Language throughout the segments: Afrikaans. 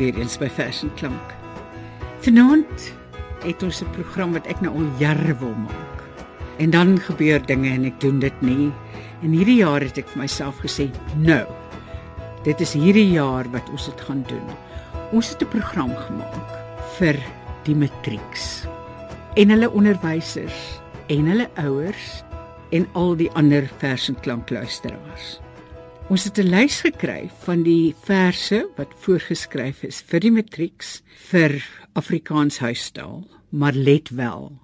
en weer eens by Fashion Klank. Vanaand het ons 'n program wat ek nou al jare wil maak. En dan gebeur dinge en ek doen dit nie. En hierdie jaar het ek vir myself gesê, "Nou. Dit is hierdie jaar wat ons dit gaan doen." Ons het 'n program gemaak vir die matrieks en hulle onderwysers en hulle ouers en al die ander Fashion Klank luisteraars. Ons het 'n lys gekry van die verse wat voorgeskryf is vir die matrieks vir Afrikaans huistaal, maar let wel.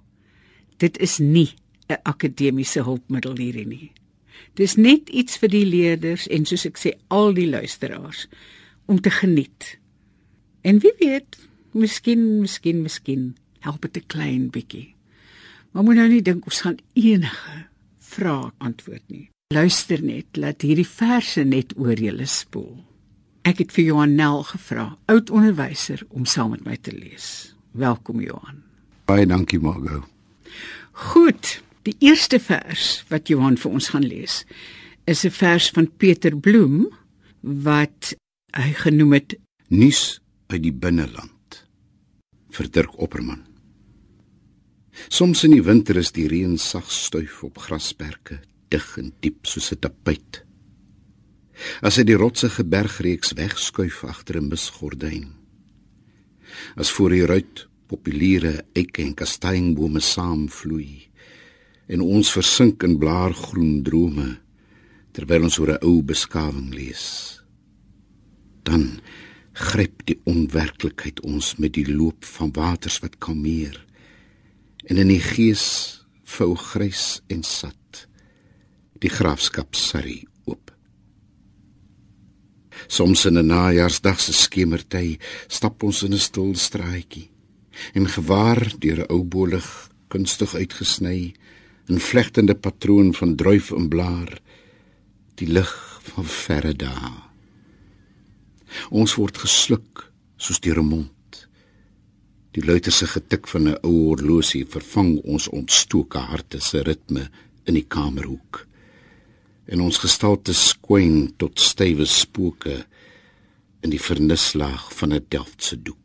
Dit is nie 'n akademiese hulpmiddel hierdie nie. Dis net iets vir die leerders en soos ek sê al die luisteraars om te geniet. En wie weet, miskien, miskien, miskien help dit 'n klein bietjie. Maar moet nou nie dink ons gaan enige vrae antwoord nie. Luister net, laat hierdie verse net oor julle spoel. Ek het vir Johan Nel gevra, oud onderwyser, om saam met my te lees. Welkom Johan. Baie dankie Margo. Goed, die eerste vers wat Johan vir ons gaan lees, is 'n vers van Peter Bloem wat hy genoem het Nuus uit die binneland. Vir Dirk Opperman. Soms in die winter is die reën sag stuif op grasperke, dig en diep soos 'n tapuit. As hy die rotsige bergreeks wegskuif agter 'n misgordyn. As voor die ruit populiere eike en kastanjebome saamvloei en ons versink in blaargroen drome terwyl ons oor 'n ou beskawing lees. Dan gryp die onwerklikheid ons met die loop van waters wat kalmeer en in die gees vou grys en sat die graafskap Surrey oop. Soms in 'n najaarsdag se skemertyd stap ons in 'n stil straatjie en gewaar deur 'n ou bolig kunstig uitgesny 'n vlegtende patroon van druif en blaar die lig van verre dae. Ons word gesluk soos deur 'n mond. Die luiterse getik van 'n ou horlosie vervang ons ontstoke harte se ritme in die kamerhoek en ons gestalte skwyn tot stywe spooke in die vernislaag van 'n Delftse doek.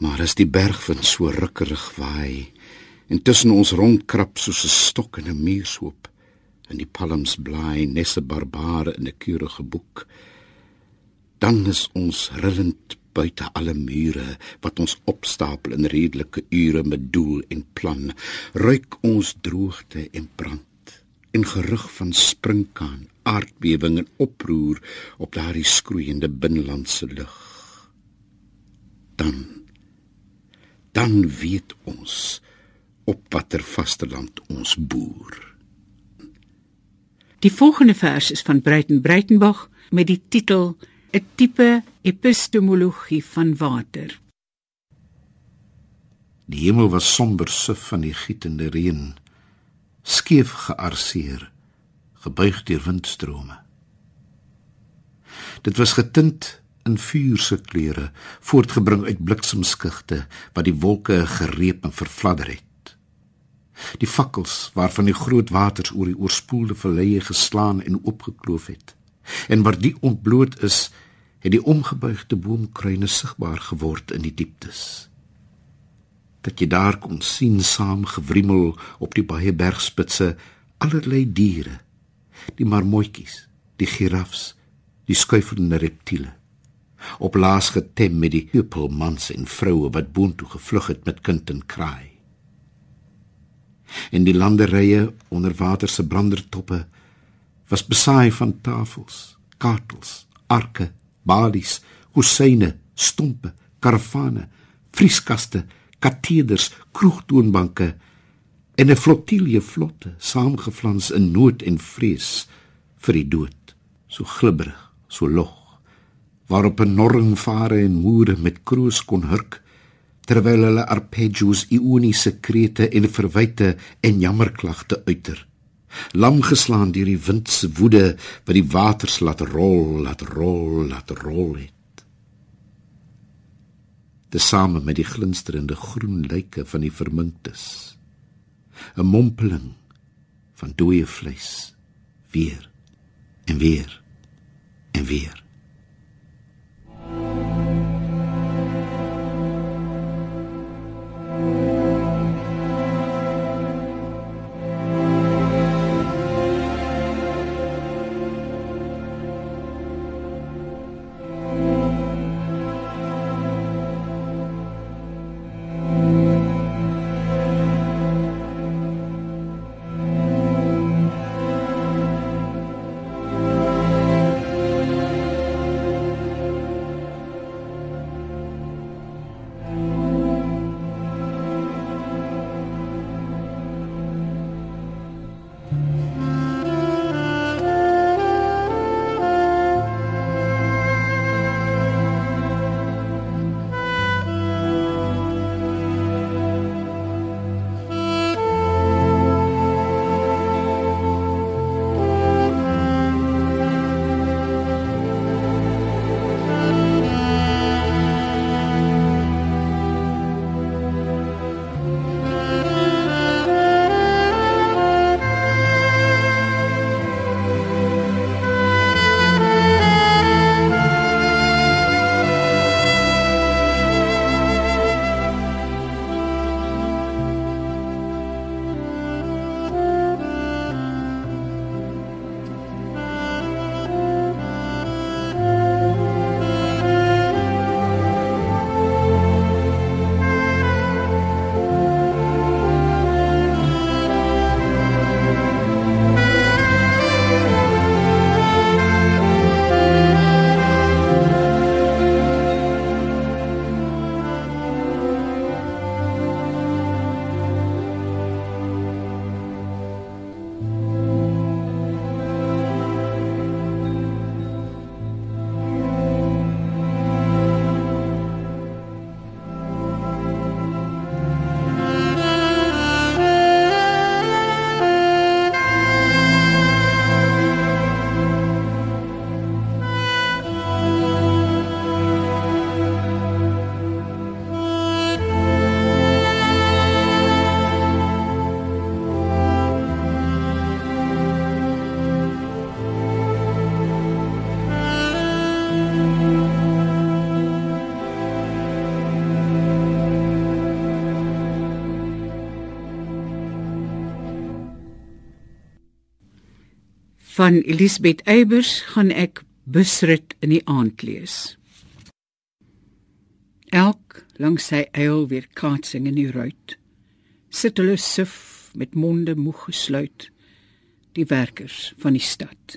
Maar as die bergwind so rukkerig waai en tussen ons rondkrap soos 'n stok in 'n muurshoop en die palms blaai nesse barbare in 'n keurige boek, dan is ons rillend buite alle mure wat ons opstapel in redelike ure met doel en plan, ruik ons droogte en brand en gerug van sprinkaan, aardbewing en oproer op daardie skroeiende binnelandse lug. Dan dan weet ons op watter vasteland ons boer. Die volgende vers is van Breiten Breitenbach met die titel 'n tipe epistemologie van water. Die hemel was somber suf van die gietende reën skeef gearseer, gebuig deur windstrome. Dit was getint in vuurse kleure, voortgebring uit bliksemskugte wat die wolke gereep en vervladder het. Die fakkels waarvan die groot waters oor die oorspoelde valleie geslaan en oopgekloof het, en waar die ontbloot is, het die omgebuigde boomkruine sigbaar geword in die dieptes dat jy daar kon sien saamgewrimmel op die baie bergspitse allerlei diere. Die marmotjies die giraffes die skuifende reptiele. Op laas getem met die heupelmans en vroue wat boontoe gevlug het met kind en kraai. En die landerye onder water se brandertoppe was besaai van tafels kartels arke balies hosyne stompe karavane vrieskaste kateders, kroegtoonbanke en 'n flottilje vlotte saamgeflans in nood en vrees vir die dood, so glibberig, so log, waarop 'n norringvare en moere met kroos kon hurk terwyl hulle arpeggios ioniese krete en verwyte en jammerklagte uiter. Lam geslaan deur die wind se woede wat die waters laat rol laat rol laat rol het tesame met die glinsterende groen lyke van die verminktes. 'n mompeling van dooie vleis weer en weer en weer Van Elisabeth Eybers gaan ek busrit in die aand lees. Elk langs sy eil weer kaatsing in die ruit. Sit hulle suf met monde moeg gesluit, die werkers van die stad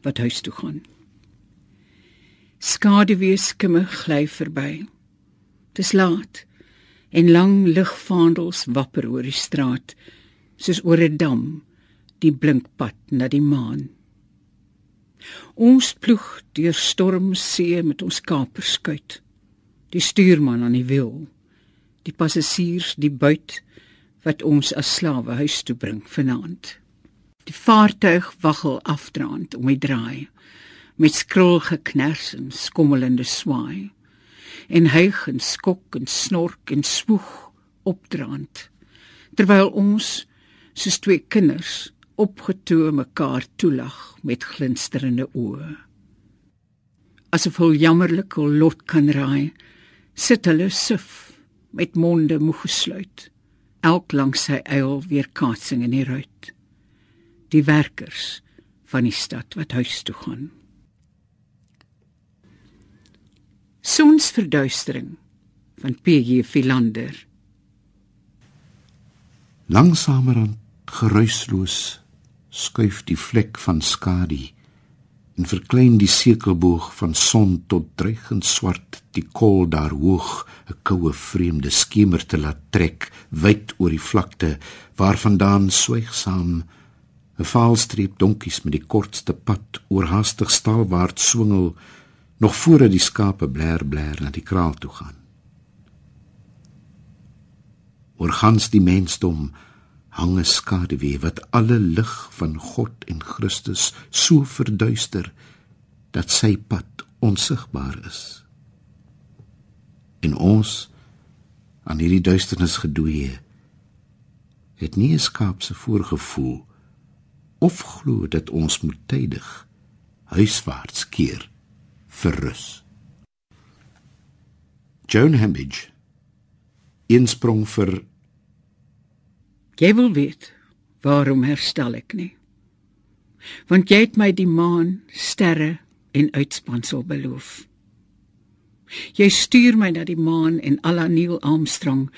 wat huis toe gaan. Skaduwee skimme gly verby. Dis laat en lang ligvaandels wapper oor die straat soos oor 'n dam die blinkpad na die maan. Ons ploeg deur stormsee met ons kaperskuit. Die stuurman aan die wiel. Die passasiers die buit wat ons as slawe huis toe bring vanaand. Die vaartuig waggel afdraand om die draai met skrul geknars en skommelende swaai en hyg en skok en snork en swoeg opdraand terwyl ons soos twee kinders opgetoe mekaar toelag met glinsterende oë. Asof hul jammerlike lot kan raai sit hulle suf met monde moeg gesluit elk langs sy eil weer kaatsing in die ruit. Die werkers van die stad wat huis toe gaan. Sonsverduistering van PG Philander. Langsamerhand geruisloos skuif die vlek van skadu en verklein die sekelboog van son tot dreigend swart die kol daar hoog 'n koue vreemde skemer te laat trek wyd oor die vlakte waarvandaan swygsam 'n vaalstreep donkies met die kortste pad oorhaastig staalwaarts swingel nog voor die skape bler bler na die kraal toe gaan. Oor gans die mensdom hang 'n skaduwee wat alle lig van God en Christus so verduister dat sy pad onsigbaar is. En ons aan hierdie duisternis gedoeye het nie 'n skaapse voorgevoel of glo dat ons moet tydig huiswaarts keer vir rus. Joan Hambidge insprong vir Jy wil weet waarom herstel ek nie? Want jy het my die maan, sterre en uitspansel beloof. Jy stuur my na die maan en Alla Neil Armstrong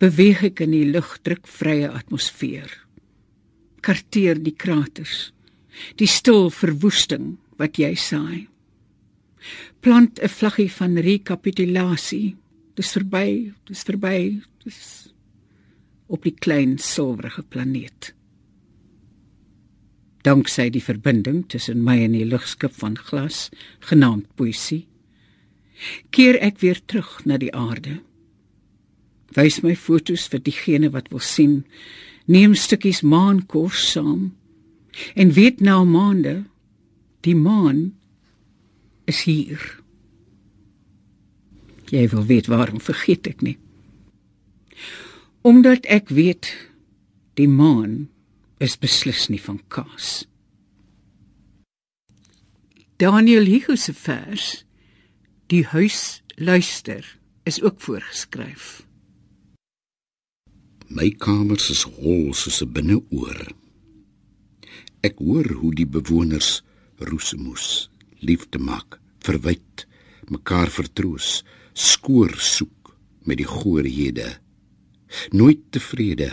beweeg ek in die lugdrukvrye atmosfeer. Karteer die kraters, die stil verwoesting wat jy saai plant 'n vlaggie van rekapitulasie. Dis verby, dis verby, dis op die klein silwerige planeet. Danksy die verbinding tussen my en die lugskip van glas, genaamd poesie, keer ek weer terug na die aarde. Wys my fotos vir diegene wat wil sien. Neem stukkies maankors saam en weet nou maande die maan is hier. Jy wil weet waarom vergeet ek nie. Omdat ek weet die maan is beslis nie van kaas. Daniel Hugo se vers Die huis luister is ook voorgeskryf. My kamers is hol soos 'n binneoor. Ek hoor hoe die bewoners roesemoes liefde maak, verwyd, mekaar vertroos, skoor soek met die goorhede. Nooit tevrede,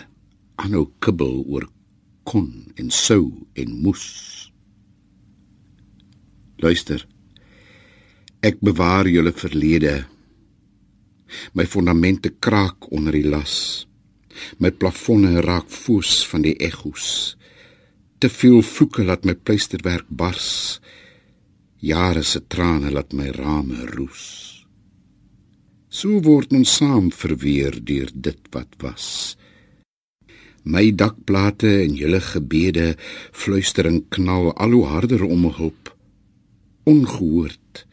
aanhou kibbel oor kon en sou en moes. Luister. Ek bewaar julle verlede. My fondamente kraak onder die las. My plafonne raak foos van die ekkos. Te veel vloeke laat my pleisterwerk bars. Jare se trane laat my rame roes. So word ons saam verweer deur dit wat was. My dakplate en julle gebede fluistering knal al hoe harder om hulp. Ongehoord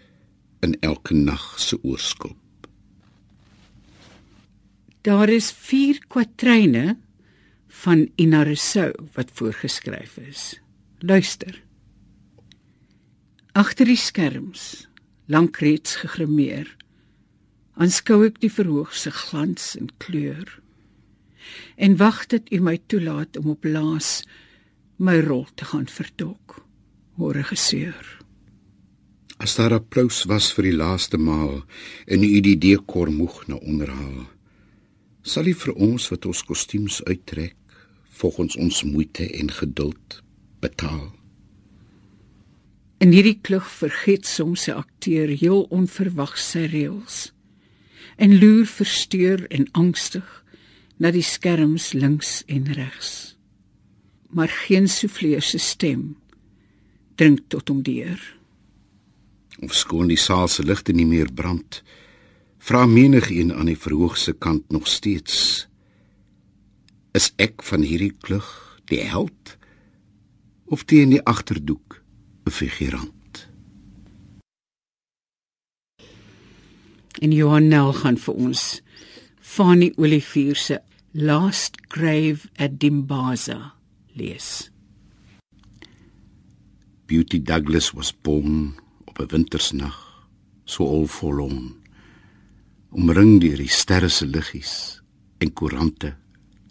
in elke nag se oorskop. Daar is 4 kwatryne van Ina Rousseau wat voorgeskryf is. Luister. Agter die skerms, lank reeds gegrimeer, aanskou ek die verhoogse glans en kleur. En wag dit u my toelaat om op laas my rol te gaan vertolk. O regisseur. As daar applous was vir die laaste maal en u die dekor moeg na onderhaal, sal u vir ons wat ons kostuums uittrek volgens ons moeite en geduld betaal. In hierdie klug vergeet soms 'n akteur heel onverwags sy reëls en loer versteur en angstig na die skerms links en regs. Maar geen souffleur se stem dring tot hom deur. Of skoon die saal se ligte nie meer brand, vra menig een aan die verhoogse kant nog steeds: Is ek van hierdie klug die held of teen die agterdoek 'n figurant? En Johan Nel gaan vir ons Fanny Olivier se Last Grave at Dimbaza lees. Beauty Douglas was born op 'n wintersnag, so al volon. Omring deur die sterre se liggies en koerante,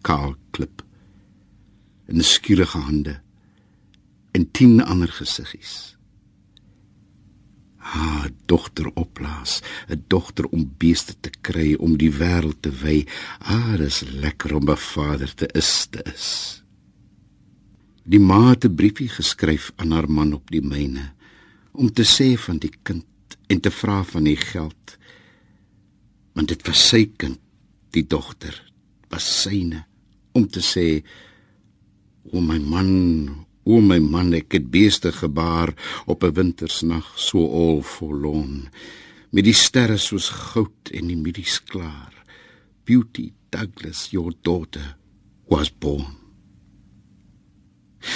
kaal klip en skierige hande en tien ander gesiggies haar dogter oplaas, 'n dogter om beeste te kry om die wêreld te wy. Ah, dis lekker om 'n vader te is te is. Die ma het 'n briefie geskryf aan haar man op die myne om te sê van die kind en te vra van die geld. Want dit was sy kind, die dogter, was syne om te sê o my man, O my man, ek het beeste gebaar op 'n wintersnag so al volon met die sterre soos goud en die middies klaar. Beauty Douglas, your daughter was born.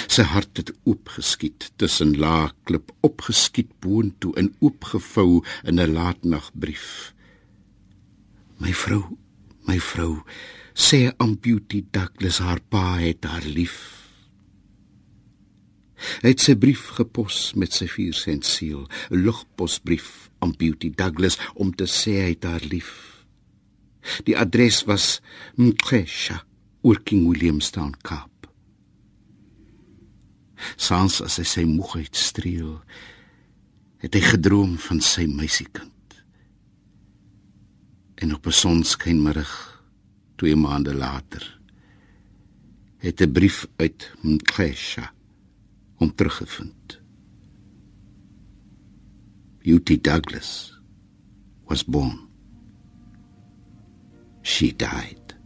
Sy hart het oopgeskiet tussen laag klip opgeskiet boontoe en oopgevou in 'n laatnagbrief. My vrou, my vrou, sê aan Beauty Douglas haar pa het haar lief. Hy het sy brief gepos met sy 4 sent seël, 'n lugposbrief aan Beauty Douglas om te sê hy het haar lief. Die adres was Mkesha, Working Williamstown, Kaap. Sans as hy sy moegheid streel, het hy gedroom van sy meisiekind. En op 'n sonskynmiddag, 2 maande later, het 'n brief uit Mkesha om teruggevind. Beauty Douglas was born. She died.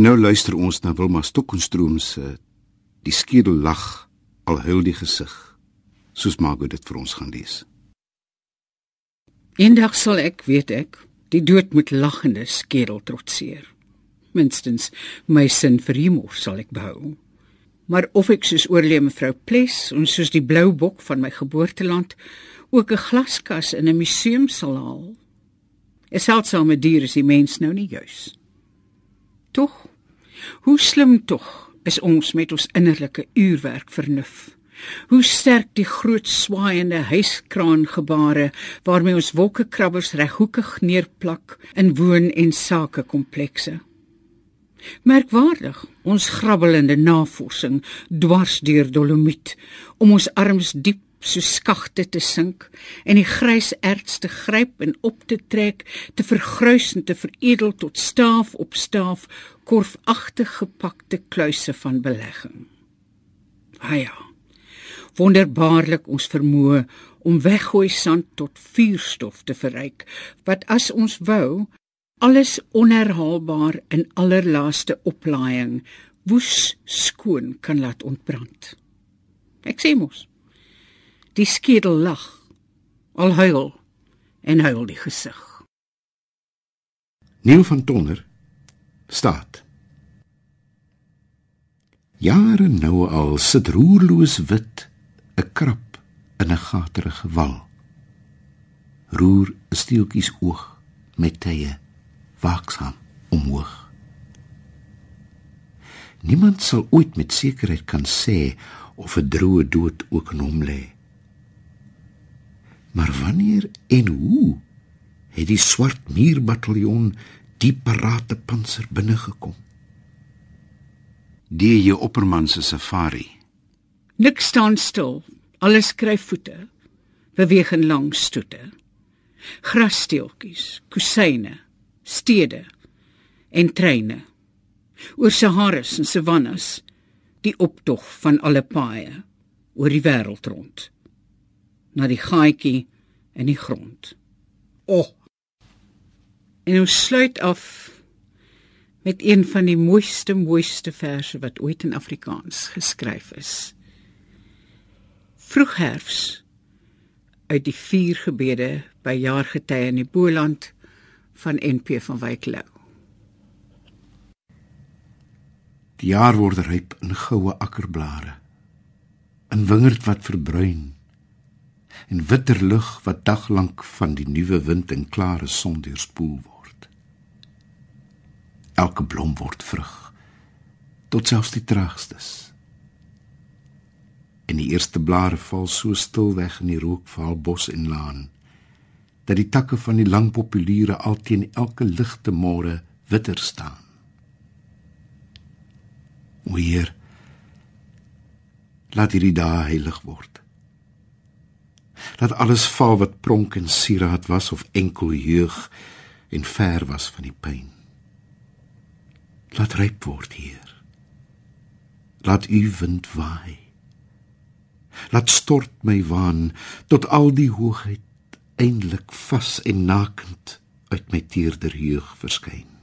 En nou luister ons na Wilma Stokenstroom se Die skedel lag al huil die gesig, soos Margot dit vir ons gaan lees. Eendag sal ek, weet ek, die dood met lagende skedel trotseer. Minstens my sin vir humor sal ek behou. Maar of ek soos oorlee mevrou Ples en soos die blou bok van my geboorteland ook 'n glaskas in 'n museum sal haal. 'n Seldsame dier is die mens nou nie juis. Tog, hoe slim tog is ons met ons innerlike uurwerk vernuf. Hoe sterk die groot swaaiende huiskraangebare waarmee ons wolkekrabbers reghoekig neerplak in woon- en sakekomplekse. Merkwaardig, ons grabbelende navorsing dwars deur dolomiet om ons arms diep so skagte te sink en die grys erts te gryp en op te trek, te vergruis en te veredel tot staaf op staaf korfagtig gepakte kluise van belegging. Haja. Ah wonderbaarlik ons vermoë om weggooi sand tot vuurstof te verryk wat as ons wou alles onherhaalbaar in allerlaaste oplaaiing woes skoon kan laat ontbrand. Ek sê mos. Die skedel lag. Al huil en huil die gesig. Neil van Tonner staat. Jare nou al sit roerloos wit 'n krap in 'n gaterige wal. Roer steeltjies oog met tye waaksaam omhoog. Niemand sal ooit met sekerheid kan sê of 'n droë dood ook in hom lê. Maar wanneer en hoe het die swart muurbataljon die parate panser binne gekom? Die je opperman se safari Nik staan stil. Alles skryf voete. Beweeg in lang stoete. Grassteeltjies, kusyne, stede en treine. Oor Saharas en savannas, die optog van alle paaie oor die wêreld rond. Na die gaatjie in die grond. O. Oh. En ons sluit af met een van die mooiste mooiste verse wat ooit in Afrikaans geskryf is vroegherfs uit die vier gebede by jaargetye in die Boland van NP van Wyk Lou. Die jaar word ryp in goue akkerblare. In wingerd wat verbruin en witter lug wat daglank van die nuwe wind en klare son deurspoel word. Elke blom word vrug tot selfs die traagstes en die eerste blare val so stil weg in die rookvaal bos en laan dat die takke van die lang populiere alteen elke ligte môre witter staan. O Heer, laat hierdie dae heilig word. Laat alles val wat pronk en sieraad was of enkel jeug en ver was van die pyn. Laat ryp word, Heer. Laat u wind waai laat stort my waan tot al die hoogheid eindelik vas en nakend uit my teerder jeug verskyn